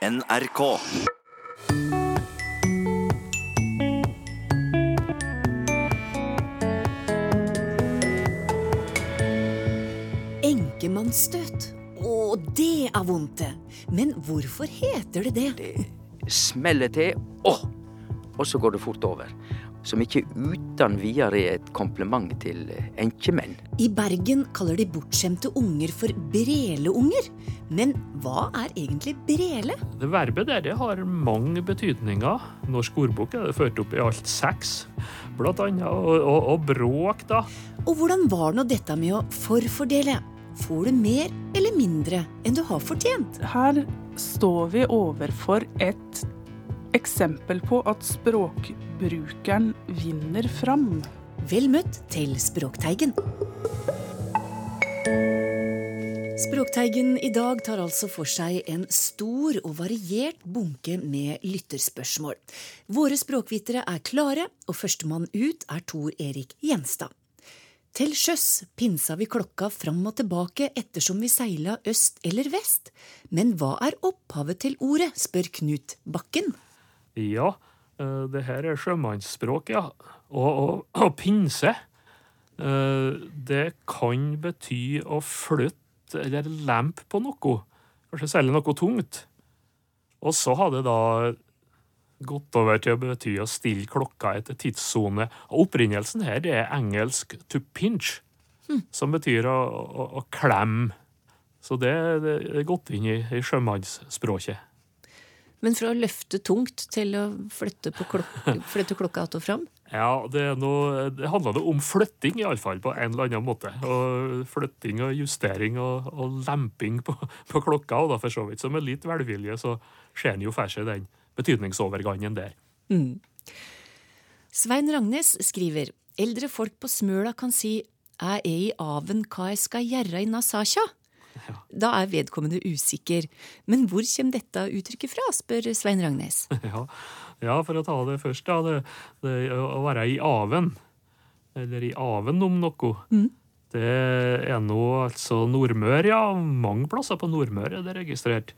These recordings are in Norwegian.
NRK. Enkemannsstøt. Å, det er vondt, det. Men hvorfor heter det det? Det smeller til, åh, og så går det fort over. Som ikke uten videre er et kompliment til enkemenn. I Bergen kaller de bortskjemte unger for breleunger. Men hva er egentlig brele? Det verbet der har mange betydninger. Norsk ordbok er det ført opp i alt seks. Blant annet og, og, og bråk, da. Og hvordan var nå dette med å forfordele? Får du mer eller mindre enn du har fortjent? Her står vi overfor et eksempel på at språkbrukeren vinner fram. Vel møtt til Språkteigen. Språkteigen i dag tar altså for seg en stor og variert bunke med lytterspørsmål. Våre språkvitere er klare, og førstemann ut er Tor Erik Gjenstad. Til sjøs pinsa vi klokka fram og tilbake ettersom vi seila øst eller vest. Men hva er opphavet til ordet, spør Knut Bakken. Ja, eh, det her er sjømannsspråk, ja. Og, og, og pinse, eh, det kan bety å flytte eller lempe på noe. Kanskje særlig noe tungt. Og så har det da gått over til å bety å stille klokka etter tidssone. Og opprinnelsen her det er engelsk 'to pinch', som betyr å, å, å klemme. Så det, det er gått inn i, i sjømannsspråket. Men fra å løfte tungt til å flytte, på klok flytte klokka att og fram? Ja, det, noe, det handler det om flytting, iallfall, på en eller annen måte. Og Flytting og justering og, og lemping på, på klokka. Og da for så vidt, så med litt velvilje så ser en jo for seg den betydningsovergangen der. Mm. Svein Ragnes skriver eldre folk på Smøla kan si jeg er i aven hva jeg skal gjøre i Da er vedkommende usikker. Men hvor kommer dette uttrykket fra, spør Svein Ragnes. Ja, ja for å ta det først, da. Det, det å være i aven, eller i aven om noe, det er nå altså Nordmøre, ja. Mange plasser på Nordmøre er det registrert.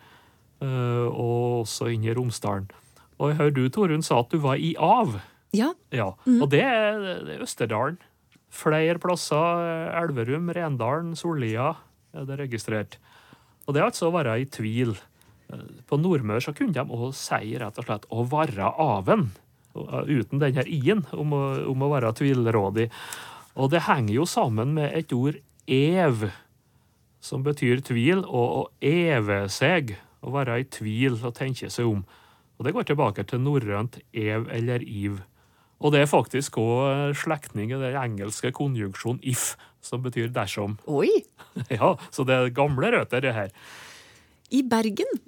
Uh, og også inne i Romsdalen. Og jeg hører du, Torunn, sa at du var i av. Ja, Ja, og det er, det er Østerdalen. Flere plasser. Elverum, Rendalen, Sollia er det registrert. Og det er altså å være i tvil. Eh, På Nordmøre så kunne de også si rett og slett å være aven, eh, uten denne i-en, om, om å være tvilrådig. Og det henger jo sammen med et ord ev, som betyr tvil, og å eve seg, å være i tvil og tenke seg om. Og det går tilbake til norrønt ev eller iv. Og det er faktisk òg slektning i den engelske konjunksjonen if, som betyr dersom. oi! Ja, Så det er gamle røtter, det her. I Bergen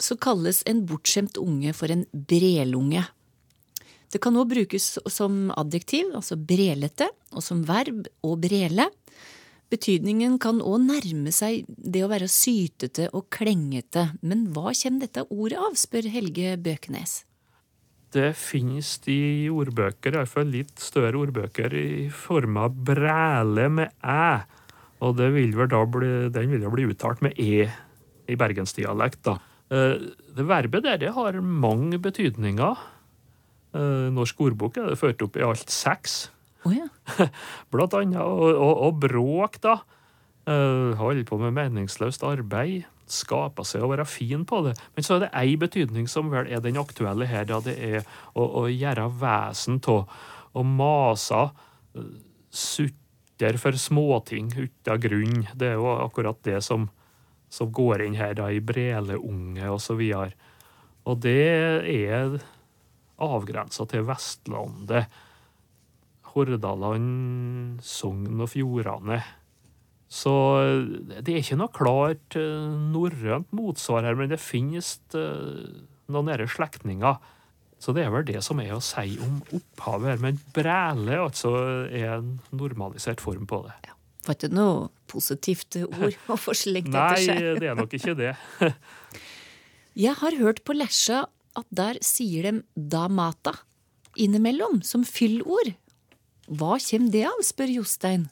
så kalles en bortskjemt unge for en brelunge. Det kan også brukes som adjektiv, altså brelete, og som verb å brele. Betydningen kan òg nærme seg det å være sytete og klengete. Men hva kommer dette ordet av, spør Helge Bøkenes. Det finnes i ordbøker, iallfall litt større ordbøker, i form av bræle med æ. Og det vil vel da bli, den vil jo bli uttalt med e i bergensdialekt, da. Eh, Det verbet der det har mange betydninger. Eh, Norsk ordbok er det ført opp i alt seks. Oh, ja. Blant annet og, og, og bråk, da. Uh, Holde på med meningsløst arbeid. Skape seg og være fin på det. Men så er det ei betydning som vel er den aktuelle her, da det er å, å gjøre vesen av. Å mase. sutter for småting uten grunn. Det er jo akkurat det som, som går inn her, da, i breleunge og så videre. Og det er avgrensa til Vestlandet. Hordaland, Sogn og Fjordane. Så det er ikke noe klart eh, norrønt motsvar her, men det finnes eh, noen nære slektninger. Så det er vel det som er å si om opphavet her. Men bræle altså er en normalisert form på det. Var ikke noe positivt ord å få slengt etter seg. Nei, det er nok ikke det. Jeg har hørt på Lesja at der sier de mata innimellom, som fyllord. Hva kommer det av, spør Jostein.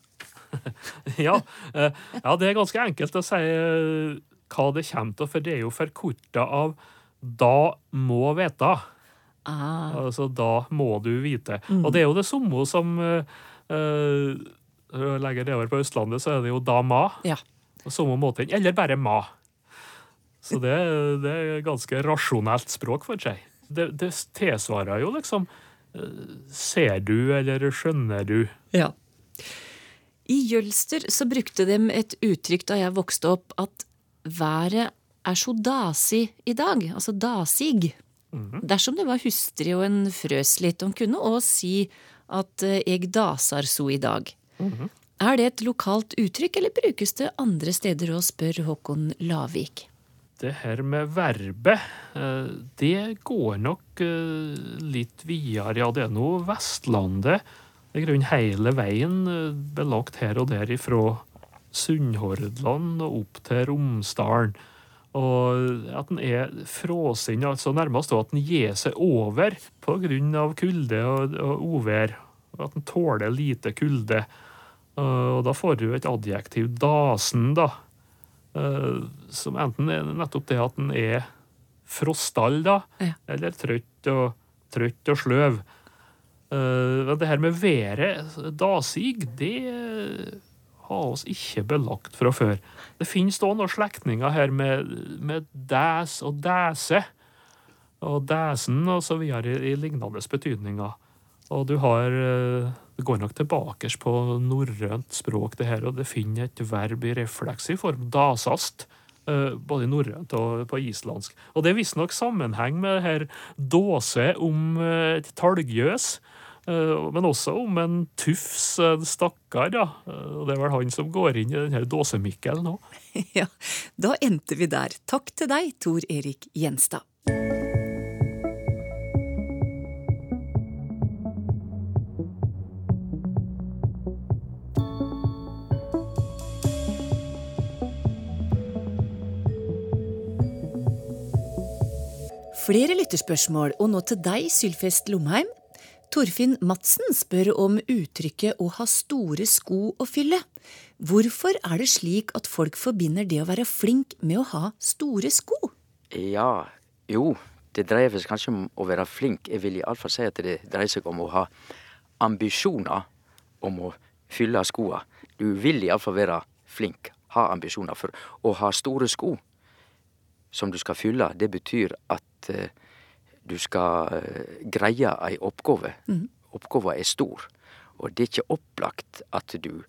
ja, eh, ja, det er ganske enkelt å si eh, hva det kommer til, for det er jo forkorta av da må vite. Ah, Altså, da må du vite. Og det er jo det samme som uh, Legger det over på Østlandet, så er det jo da ma. ja. På samme måte. Eller bare ma. Så det, det er ganske rasjonelt språk for seg. Det, det tilsvarer jo liksom eh, Ser du, eller skjønner du? Ja. I Jølster så brukte de et uttrykk da jeg vokste opp, at været er så dasig i dag, altså dasig. Dersom det var hustrig og en frøs litt, Hun kunne òg si at eh, eg dasar så i dag. Er det et lokalt uttrykk, eller brukes det andre steder òg, spør Håkon Lavik. Det her med verbet, eh, det går nok eh, litt videre. Ja, det er nå Vestlandet. I grunnen hele veien eh, belagt her og der ifra Sunnhordland og opp til Romsdalen. Og at den er fråsinn, altså nærmest at den gir seg over av kulde og, og uvær. Og at den tåler lite kulde. Og da får du et adjektiv dasen, da. Eh, som enten er nettopp det at den er frostall, da, Ja. eller trøtt og, trøtt og sløv. Eh, Men det her med været, dasig, det har oss ikke belagt fra før. Det finnes da noen slektninger her med, med dæs og dæse, og dæsen og så videre i, lignende betydninger. Og du har eh, Det går nok tilbake på norrønt språk, det her, og det finner et verb i refleksiv form, dasast. eh, Både i norrønt og på islandsk. Og det er visstnok sammenheng med det her dåse om eh, et talgjøs. Eh, Men også om en tufs, en stakkar. Ja. Eh, Og det er vel han som går inn i den her dåsemikkelen nå. Ja, da endte vi der. Takk til deg, Tor Erik Gjenstad. Flere lytterspørsmål, og nå til deg, Sylfest Lomheim. Torfinn Madsen spør om uttrykket å ha store sko å fylle. Hvorfor er det slik at folk forbinder det å være flink med å ha store sko? Ja, jo, det dreier seg kanskje om å være flink. Jeg vil iallfall si at det dreier seg om å ha ambisjoner om å fylle skoa. Du vil iallfall være flink, ha ambisjoner. For å ha store sko som du skal fylle, det betyr at eh, du skal eh, greie ei oppgave. Oppgava er stor. Og det er ikke opplagt at du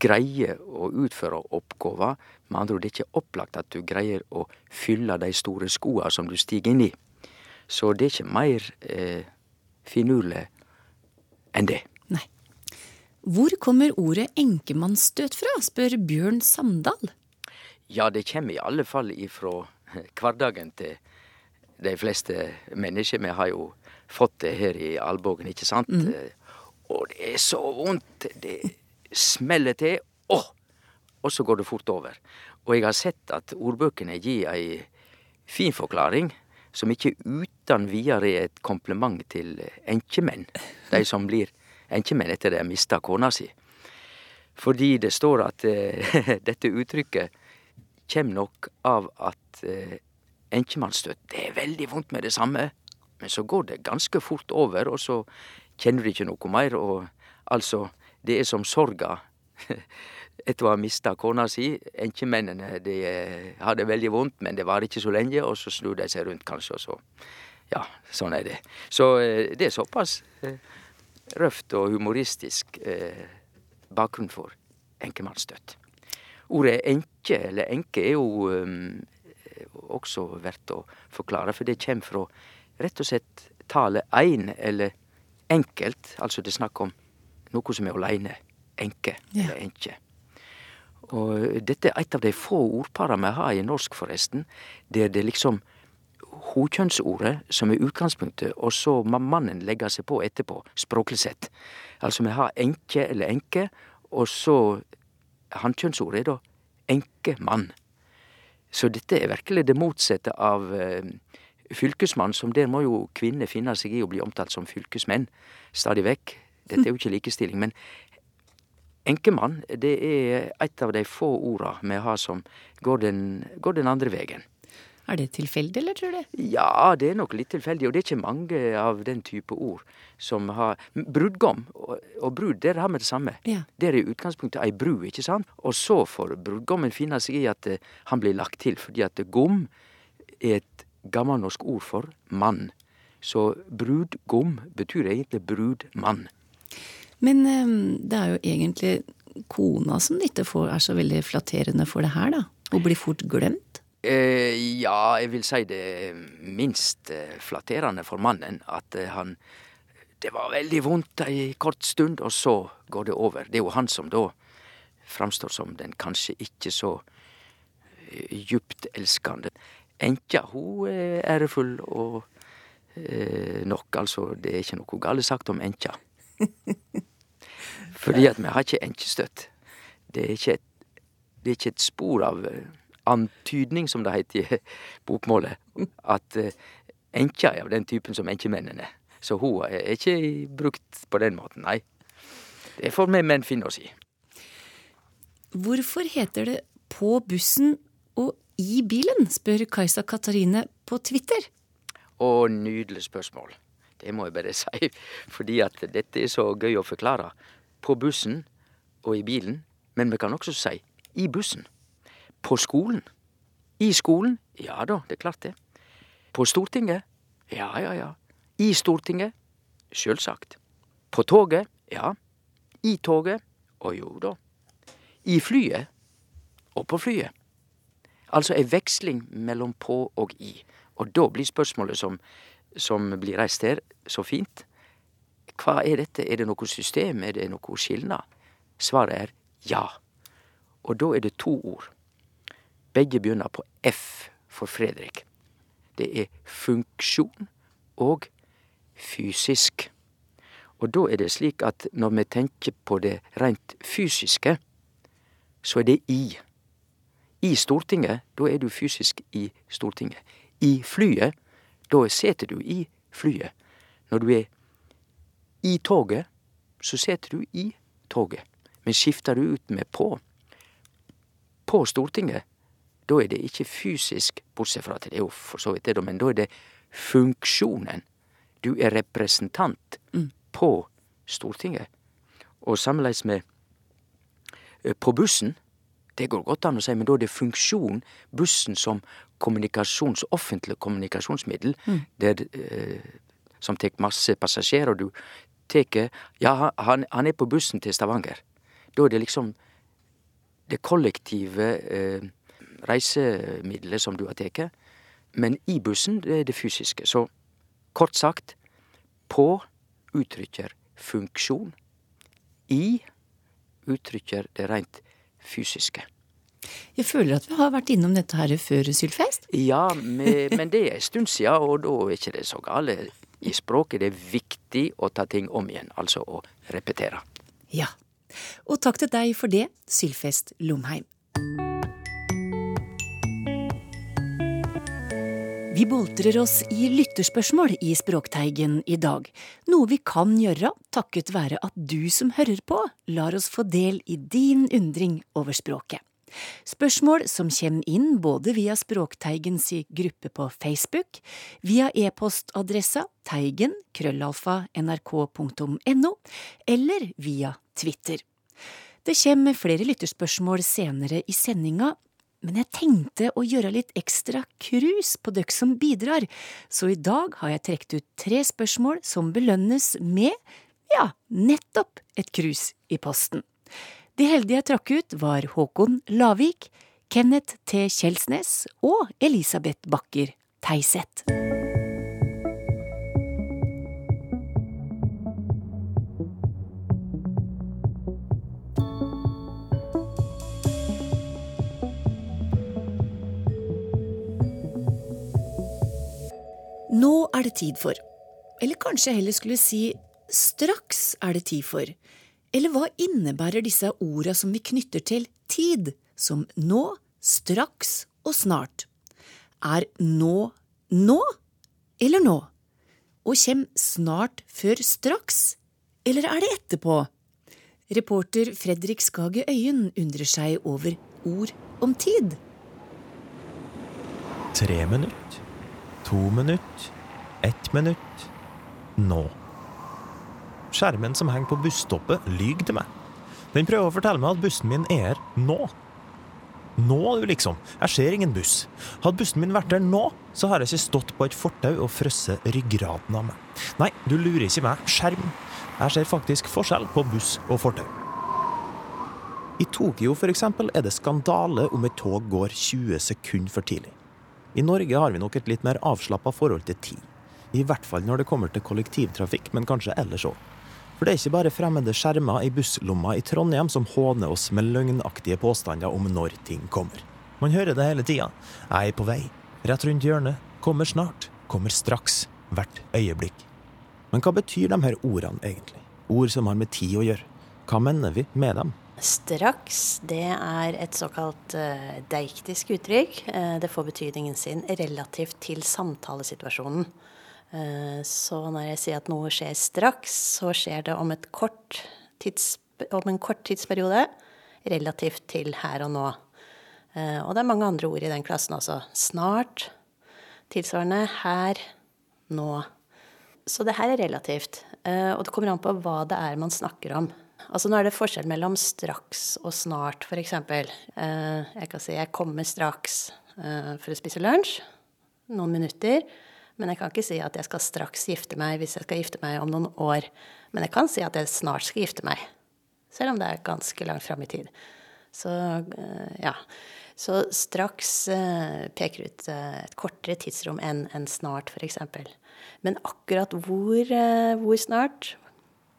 greier å utføre oppgåva. Med andre ord, det er ikke opplagt at du greier å fylle de store skoa som du stiger inn i. Så det er ikke mer eh, finurlig enn det. Nei. Hvor kommer ordet enkemannsstøt fra, spør Bjørn Samdal. Ja, det kommer i alle fall ifra hverdagen til de fleste mennesker. Vi har jo fått det her i albuen, ikke sant? Mm. Og det er så vondt. Det smeller til. Åh! Og så går det fort over. Og jeg har sett at ordbøkene gir ei fin forklaring, som ikke uten videre er et kompliment til enkemenn. De som blir enkemenn etter de har mista kona si. Fordi det står at eh, dette uttrykket kjem nok av at eh, enkemannsstøt Det er veldig vondt med det samme, men så går det ganske fort over, og så kjenner du ikke noe mer, og altså Det er som sorga etter å ha mista kona si. Enkemennene de eh, har det veldig vondt, men det varer ikke så lenge, og så snur de seg rundt, kanskje, og så Ja, sånn er det. Så eh, det er såpass eh, røft og humoristisk bakgrunn for enkemannsstøt. Ordet enke, eller enke, er jo også verdt å forklare, for det kommer fra rett og slett tallet ein, eller enkelt. Altså det er snakk om noe som er aleine. Enke, Ja. eller enkje. Og dette er et av de få ordpara vi har i norsk, forresten, der det liksom hokjønnsordet som er utgangspunktet, og så må mannen legge seg på etterpå, språklig sett. Altså vi har enke eller enke, og så hankjønnsordet er da enkemann. Så dette er virkelig det motsatte av eh, fylkesmann, som der må jo kvinner finne seg i å bli omtalt som fylkesmenn stadig vekk. Dette er jo ikke likestilling. Men enkemann, det er et av de få orda vi har som går den, går den andre vegen. Er det tilfeldig, eller tror du? Ja, det er nok litt tilfeldig, og det er ikke mange av den type ord som har Brudgom og, og brud, det har vi det samme. Ja. Det er utgangspunktet ei bru, ikke sant? Og så får brudgommen finne seg i at eh, han blir lagt til, fordi at gom er et gammelnorsk ord for mann. Så brudgom betyr egentlig brudmann. Men eh, det er jo egentlig kona som ikke får, er så veldig flatterende for det her, da. Hun blir fort glemt. Eh, ja, jeg vil si det minst eh, flatterende for mannen at eh, han Det var veldig vondt ei kort stund, og så går det over. Det er jo han som da framstår som den kanskje ikke så djupt elskende. Enkja, hun er ærefull og eh, nok, altså. Det er ikke noe galt sagt om enkja. Fordi at vi har ikke enkestøtt. Det er ikke et, det er ikke et spor av antydning, som det heter i bokmålet, at eh, enkja er av den typen som enkemennene. Så hun er ikke brukt på den måten, nei. Det får vi menn finne oss i. Hvorfor heter det på bussen og i bilen, spør Kajsa Katarine på Twitter. Å, nydelig spørsmål. Det må jeg bare si, fordi at dette er så gøy å forklare. På bussen og i bilen, men vi kan også si i bussen. På skolen. I skolen? Ja da, det er klart det. På Stortinget? Ja, ja, ja. I Stortinget? Sjølsagt. På toget? Ja. I toget? Å jo da. I flyet? Og på flyet. Altså ei veksling mellom på og i. Og da blir spørsmålet som, som blir reist her, så fint. Hva er dette? Er det noe system? Er det noe skilnad? Svaret er ja. Og da er det to ord. Begge begynner på F for Fredrik. Det er funksjon og fysisk. Og da er det slik at når vi tenker på det rent fysiske, så er det i. I Stortinget, da er du fysisk i Stortinget. I flyet, da seter du i flyet. Når du er i toget, så seter du i toget. Men skifter du ut med på, på Stortinget, da er det ikke fysisk, bortsett fra at det er jo for så vidt det, men da er det funksjonen. Du er representant på Stortinget. Og sammenlignet med eh, på bussen, det går godt an å si, men da er det funksjon, bussen som kommunikasjons, offentlig kommunikasjonsmiddel, der, eh, som tek masse passasjerer, og du tek Ja, han, han er på bussen til Stavanger. Da er det liksom det kollektive eh, reisemiddelet som du har tatt. Men i bussen, det er det fysiske. Så kort sagt, på uttrykker funksjon. I uttrykker det rent fysiske. Jeg føler at vi har vært innom dette her før, Sylfest. Ja, me, men det er en stund siden, og da er ikke det så gale. I språket det er viktig å ta ting om igjen, altså å repetere. Ja. Og takk til deg for det, Sylfest Lomheim. Vi boltrer oss i lytterspørsmål i Språkteigen i dag, noe vi kan gjøre takket være at du som hører på, lar oss få del i din undring over språket. Spørsmål som kommer inn både via Språkteigens gruppe på Facebook, via e-postadressa teigen krøllalfa nrk.no, eller via Twitter. Det kommer flere lytterspørsmål senere i sendinga, men jeg tenkte å gjøre litt ekstra krus på døkk som bidrar, så i dag har jeg trukket ut tre spørsmål som belønnes med, ja, nettopp et krus i posten. De heldige jeg trakk ut, var Håkon Lavik, Kenneth T. Kjelsnes og Elisabeth Bakker Teiseth. Nå er det tid for, eller kanskje jeg heller skulle si straks er det tid for, eller hva innebærer disse orda som vi knytter til tid, som nå, straks og snart? Er nå nå eller nå? Og kjem snart før straks, eller er det etterpå? Reporter Fredrik Skage Øyen undrer seg over ord om tid. Tre minutt. To minutt. Ett minutt. Nå. Skjermen som henger på busstoppet, lyver til meg. Den prøver å fortelle meg at bussen min er her nå. Nå, du, liksom. Jeg ser ingen buss. Hadde bussen min vært der nå, så har jeg ikke stått på et fortau og frosset ryggraden av meg. Nei, du lurer ikke meg. Skjerm. Jeg ser faktisk forskjell på buss og fortau. I Tokyo eksempel, er det skandale om et tog går 20 sekunder for tidlig. I Norge har vi nok et litt mer avslappa forhold til tid. I hvert fall når det kommer til kollektivtrafikk, men kanskje ellers òg. For det er ikke bare fremmede skjermer i busslomma i Trondheim som håner oss med løgnaktige påstander om når ting kommer. Man hører det hele tida. Jeg er på vei. Rett rundt hjørnet. Kommer snart. Kommer straks. Hvert øyeblikk. Men hva betyr de her ordene egentlig? Ord som har med tid å gjøre. Hva mener vi med dem? Straks, det er et såkalt uh, deiktisk uttrykk. Uh, det får betydningen sin relativt til samtalesituasjonen. Uh, så når jeg sier at noe skjer straks, så skjer det om, tids, om en kort tidsperiode relativt til her og nå. Og det er mange andre ord i den klassen også. Snart, tilsvarende her, nå. Så det her er relativt. Og det kommer an på hva det er man snakker om. Altså nå er det forskjell mellom straks og snart, f.eks. Eh, jeg kan si jeg kommer straks eh, for å spise lunsj. Noen minutter. Men jeg kan ikke si at jeg skal straks gifte meg hvis jeg skal gifte meg om noen år. Men jeg kan si at jeg snart skal gifte meg. Selv om det er ganske langt fram i tid. Så eh, ja. Så straks peker ut et kortere tidsrom enn en snart, f.eks. Men akkurat hvor, hvor snart,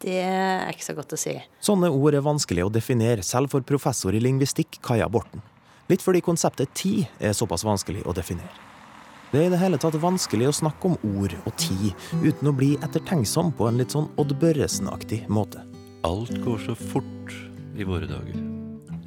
det er ikke så godt å si. Sånne ord er vanskelig å definere, selv for professor i lingvistikk Kaja Borten. Litt fordi konseptet tid er såpass vanskelig å definere. Det er i det hele tatt vanskelig å snakke om ord og tid uten å bli ettertenksom på en litt sånn Odd Børresen-aktig måte. Alt går så fort i våre dager.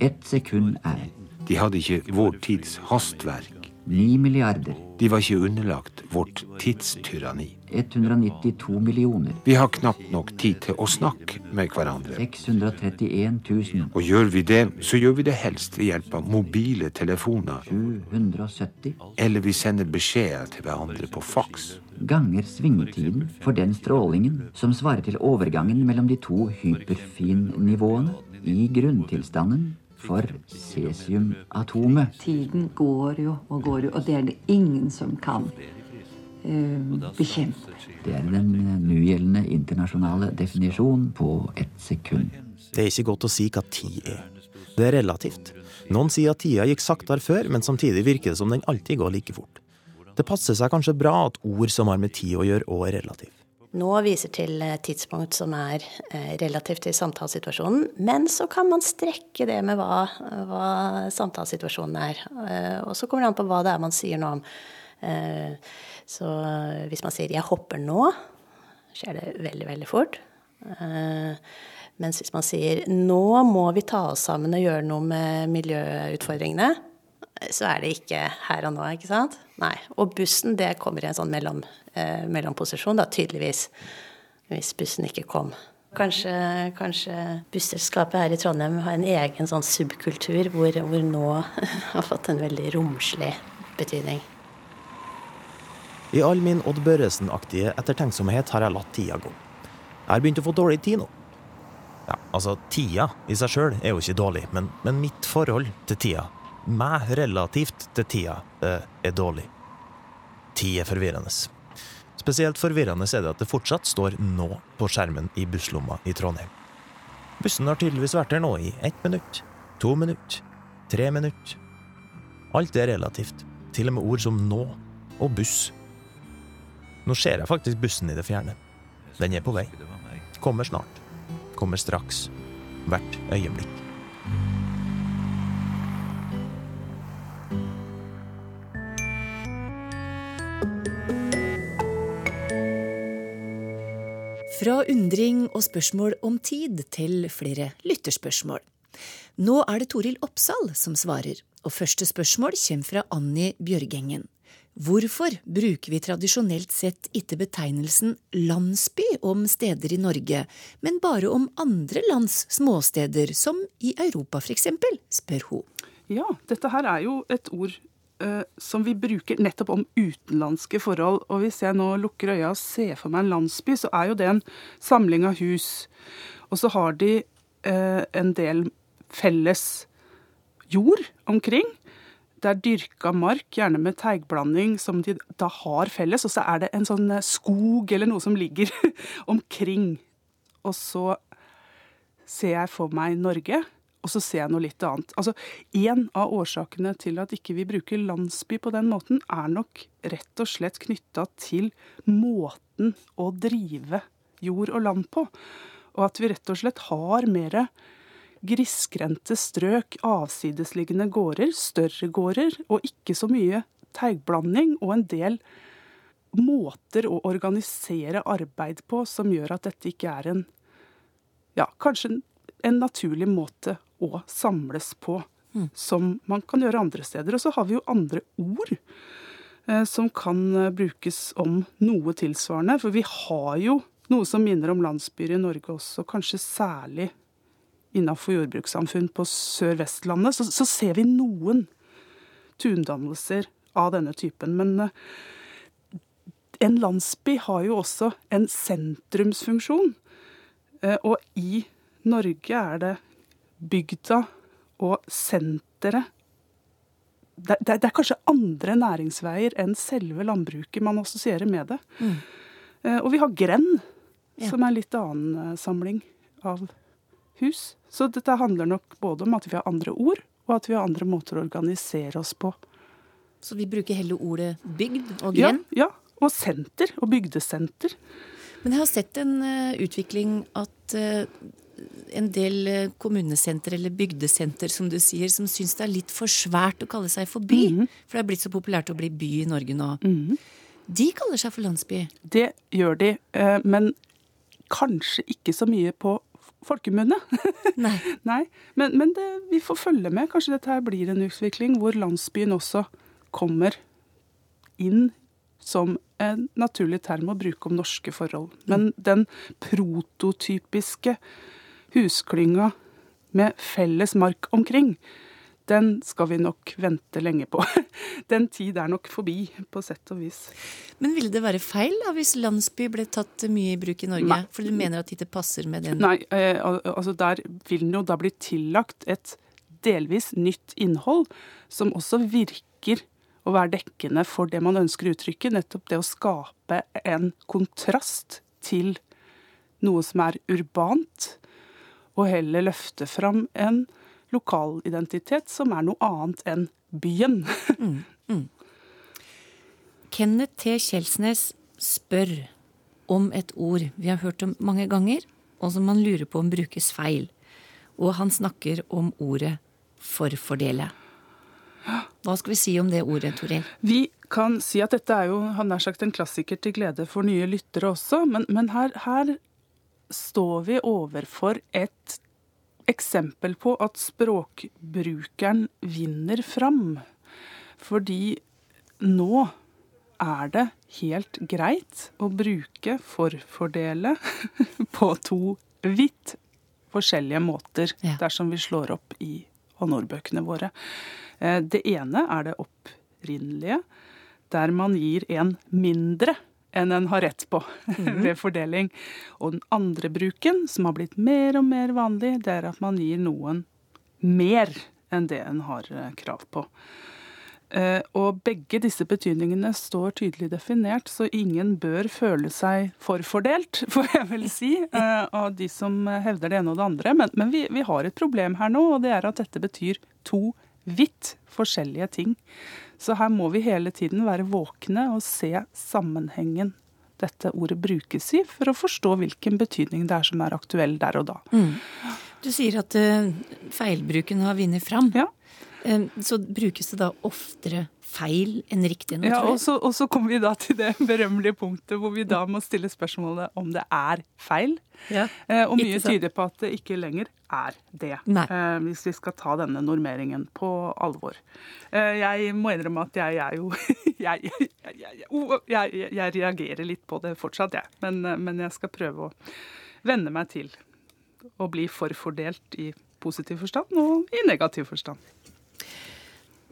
Ett sekund er De hadde ikke vår tids hastverk. Ni milliarder. De var ikke underlagt vårt tidstyranni. 192 millioner. Vi har knapt nok tid til å snakke med hverandre. 631 000. Og gjør vi det, så gjør vi det helst ved hjelp av mobile telefoner. 770. Eller vi sender beskjeder til hverandre på faks. Ganger svingetiden for den strålingen som svarer til overgangen mellom de to hyperfinnivåene i grunntilstanden for cesiumatomet. Tiden går jo og går jo, og det er det ingen som kan uh, bekjempe. Det er den nugjeldende internasjonale definisjonen på ett sekund. Det er ikke godt å si hva tid er. Det er relativt. Noen sier at tida gikk saktere før, men samtidig virker det som den alltid går like fort. Det passer seg kanskje bra at ord som har med tid å gjøre, òg er relativt. Nå viser til tidspunkt som er relativt til samtalesituasjonen, men så kan man strekke det med hva, hva samtalesituasjonen er. Og så kommer det an på hva det er man sier noe om. Så hvis man sier 'jeg hopper nå', skjer det veldig, veldig fort. Mens hvis man sier 'nå må vi ta oss sammen og gjøre noe med miljøutfordringene', så er det ikke her og nå, ikke sant? Nei. Og bussen, det kommer i en sånn mellom, eh, mellomposisjon, da, tydeligvis. Hvis bussen ikke kom. Kanskje, kanskje busselskapet her i Trondheim har en egen sånn subkultur hvor, hvor nå har fått en veldig romslig betydning. I all min Odd Børresen-aktige ettertenksomhet har jeg latt tida gå. Jeg har begynt å få dårlig tid nå. Ja, altså, tida i seg sjøl er jo ikke dårlig, men, men mitt forhold til tida meg relativt til tida eh, er dårlig. Tid er forvirrende. Spesielt forvirrende er det at det fortsatt står 'nå' på skjermen i busslomma i Trondheim. Bussen har tydeligvis vært her nå i ett minutt, to minutt, tre minutt. Alt er relativt, til og med ord som 'nå' og 'buss'. Nå ser jeg faktisk bussen i det fjerne. Den er på vei. Kommer snart. Kommer straks. Hvert øyeblikk. Fra undring og spørsmål om tid til flere lytterspørsmål. Nå er det Toril Oppsal som svarer, og første spørsmål kommer fra Anni Bjørgengen. Hvorfor bruker vi tradisjonelt sett ikke betegnelsen landsby om steder i Norge, men bare om andre lands småsteder, som i Europa f.eks., spør hun. Ja, dette her er jo et ord som vi bruker nettopp om utenlandske forhold. Og hvis jeg nå lukker øya og ser for meg en landsby, så er jo det en samling av hus. Og så har de eh, en del felles jord omkring. Det er dyrka mark, gjerne med teigblanding, som de da har felles. Og så er det en sånn eh, skog eller noe som ligger omkring. Og så ser jeg for meg Norge, og så ser jeg noe litt annet. Altså, En av årsakene til at ikke vi bruker landsby på den måten, er nok rett og slett knytta til måten å drive jord og land på. Og at vi rett og slett har mer grisgrendte strøk, avsidesliggende gårder, større gårder, og ikke så mye teigblanding og en del måter å organisere arbeid på som gjør at dette ikke er en ja, kanskje en, naturlig måte å samles på, som man kan gjøre andre steder. Og så har vi jo andre ord eh, som kan eh, brukes om noe tilsvarende. For vi har jo noe som minner om landsbyer i Norge også, kanskje særlig innenfor jordbrukssamfunn på Sør-Vestlandet. Så, så ser vi noen tundannelser av denne typen. Men eh, en landsby har jo også en sentrumsfunksjon. Eh, Og i Norge er det bygda og senteret det, det, det er kanskje andre næringsveier enn selve landbruket man assosierer med det. Mm. Og vi har grend, Ja. som er en litt annen eh, samling av hus. Så dette handler nok både om at vi har andre ord, og at vi har andre måter å organisere oss på. Så vi bruker heller ordet bygd og Ja, gren. ja. Og senter. Og bygdesenter. Men jeg har sett en uh, utvikling at eh, en del eh, kommunesenter, eller bygdesenter som du sier, som syns det er litt for svært å kalle seg for by. Mhm. For det er blitt så populært å bli by i Norge nå. De kaller seg for landsby. Det gjør de, eh, men kanskje ikke så mye på folkemunne. Nei. Nei, men, men det, vi får følge med. Kanskje dette her blir en utvikling hvor landsbyen også kommer inn som en naturlig term å bruke om norske forhold. Men den prototypiske husklynga med felles mark omkring, den skal vi nok vente lenge på. Den tid er nok forbi, på sett og vis. Men ville det være feil da, hvis landsby ble tatt mye i bruk i Norge? Nei. For du mener at det ikke passer med den? Nei, eh, altså der vil den jo da bli tillagt et delvis nytt innhold, som også virker å være dekkende for det man ønsker å uttrykke. Nettopp det å skape en kontrast til noe som er urbant, og heller løfte fram en lokal identitet som er noe annet enn byen. Kenneth T. Kjelsnes spør om et ord vi har hørt om mange ganger, og som man lurer på om brukes feil. Og han snakker om ordet forfordele. Hva skal vi si om det ordet, Toril? Vi kan si at dette er jo han nær sagt en klassiker til glede for nye lyttere også, men, men her, her står vi overfor et eksempel på at språkbrukeren vinner fram. Fordi nå er det helt greit å bruke forfordele på to vidt forskjellige måter Ja. dersom vi slår opp i håndordbøkene våre. Eh, Det ene er det opprinnelige, der man gir en mindre enn en har rett på ved fordeling. Og den andre bruken, som har blitt mer og mer vanlig, det er at man gir noen mer enn det en har eh, krav på. Eh, Og begge disse betydningene står tydelig definert, så ingen bør føle seg forfordelt, får jeg vel si, eh, av de som hevder det ene og det andre. Men, men vi, vi har et problem her nå, og det er at dette betyr to vidt forskjellige ting. Så her må vi hele tiden være våkne og se sammenhengen dette ordet brukes i, for å forstå hvilken betydning det er som er aktuell der og da. Du sier at uh, feilbruken har vunnet fram. Ja. Så brukes det da oftere feil enn riktig nå, Ja, og så, og så kommer vi da til det berømmelige punktet hvor vi da må stille spørsmålet om det er feil. Ja. Eh, og mye tyder på at det ikke lenger er det, Nei. eh, hvis vi skal ta denne normeringen på alvor. Eh, jeg må innrømme at jeg er jo jeg, jeg, jeg, jeg, reagerer litt på det fortsatt, jeg. Men, men jeg skal prøve å venne meg til å bli forfordelt i positiv forstand og i negativ forstand.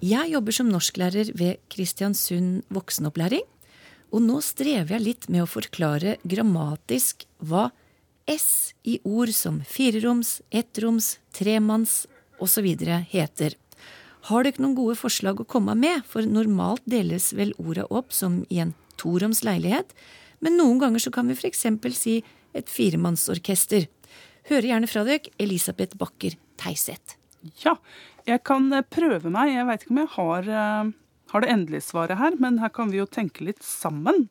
Jeg jobber som norsklærer ved Kristiansund voksenopplæring, og nå strever jeg litt med å forklare grammatisk hva S i ord som fireroms, ettroms, tremanns osv. heter. Har dere noen gode forslag å komme med, for normalt deles vel orda opp som i en toroms leilighet, men noen ganger så kan vi eksempel si et firemannsorkester. Hører gjerne fra dere, Elisabeth Bakker Teiseth. Ja, jeg kan eh, prøve meg. Jeg veit ikke om jeg har, eh, har, det endelige svaret her, men her kan vi jo tenke litt sammen.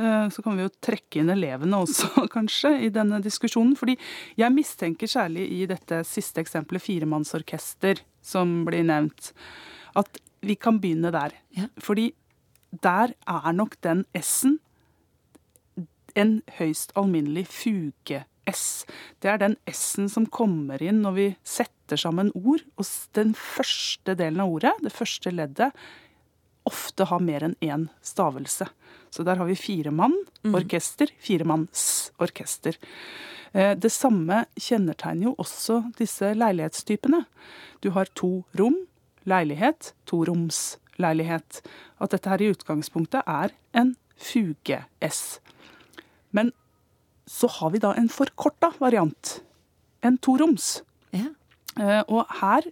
Eh, så kan vi jo trekke inn elevene også, kanskje, i denne diskusjonen. Fordi jeg mistenker særlig i dette siste eksempelet, firemannsorkester, som blir nevnt, at vi kan begynne der. Ja. Fordi der er nok den S-en en høyst alminnelig fuge-S. Det er den S-en som kommer inn når vi setter sammen ord. Og den første delen av ordet, det første leddet, ofte har mer enn én stavelse. Så der har vi fire mann, orkester, fire manns orkester. det samme kjennetegner jo også disse leilighetstypene. Du har to rom, leilighet, toromsleilighet. At dette her i utgangspunktet er en fuge-S. Men så har vi da en forkorta variant. En toroms. Ja. Eh, og her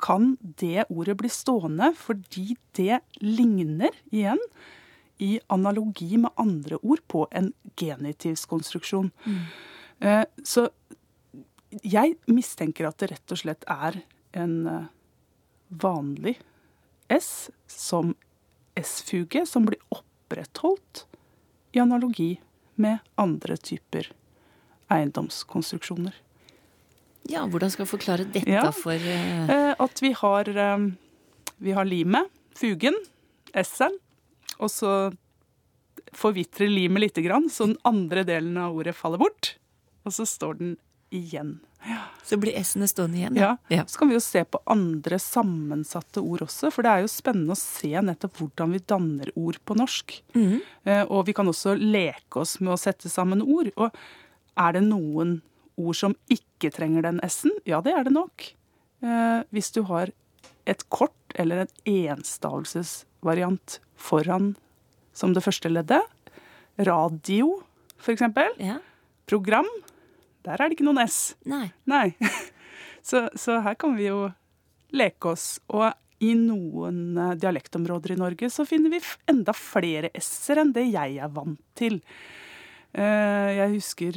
kan det ordet bli stående fordi det ligner igjen i analogi med andre ord på en genitivskonstruksjon. Mm. Eh, så jeg mistenker at det rett og slett er en eh, vanlig S som S-fuge som blir opprettholdt i analogi med andre typer eiendomskonstruksjoner. Ja, Hvordan skal vi forklare dette ja, for uh... At vi har, um, vi har limet, fugen, S-en, og så forvitrer limet lite grann, så den andre delen av ordet faller bort. Og så står den igjen. Ja. Så blir S-ene stående igjen? Ja. ja. Så kan vi jo se på andre sammensatte ord også. For det er jo spennende å se nettopp hvordan vi danner ord på norsk. Mm. Og vi kan også leke oss med å sette sammen ord. Og er det noen ord som ikke trenger den S-en? Ja, det er det nok. Eh, hvis du har et kort eller en enstavelsesvariant foran som det første leddet. Radio, for eksempel. Ja. Program der er det ikke noen S. Nei. Nei. Så, så, her kan vi jo leke oss. Og i noen eh, dialektområder i Norge så finner vi enda flere S-er enn det jeg er vant til. Eh, jeg husker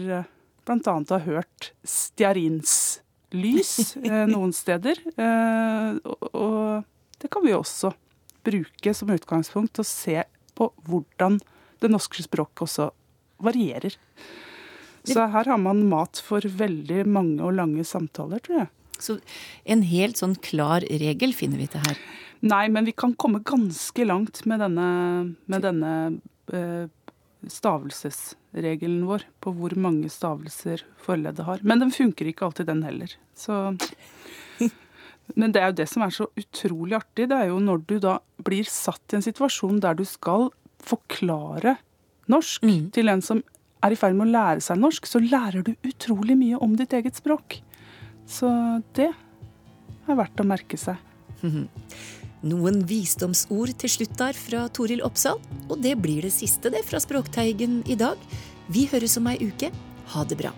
eh, blant annet å ha hørt stearinslys noen steder. Og det kan vi også bruke som utgangspunkt og se på hvordan det norske språket også varierer. Så her har man mat for veldig mange og lange samtaler, tror jeg. Så en helt sånn klar regel finner vi til her? Nei, men vi kan komme ganske langt med denne, med denne eh, stavelsesregelen vår på hvor mange stavelser forleddet har. Men den funker ikke alltid, den heller. Så Men det er jo det som er så utrolig artig. Det er jo når du da blir satt i en situasjon der du skal forklare norsk mm. til en som er i ferd med å lære seg norsk, så lærer du utrolig mye om ditt eget språk. Så det er verdt å merke seg. Noen visdomsord til slutt der fra Toril Oppsal. Og det blir det siste det fra Språkteigen i dag. Vi høres om ei uke. Ha det bra.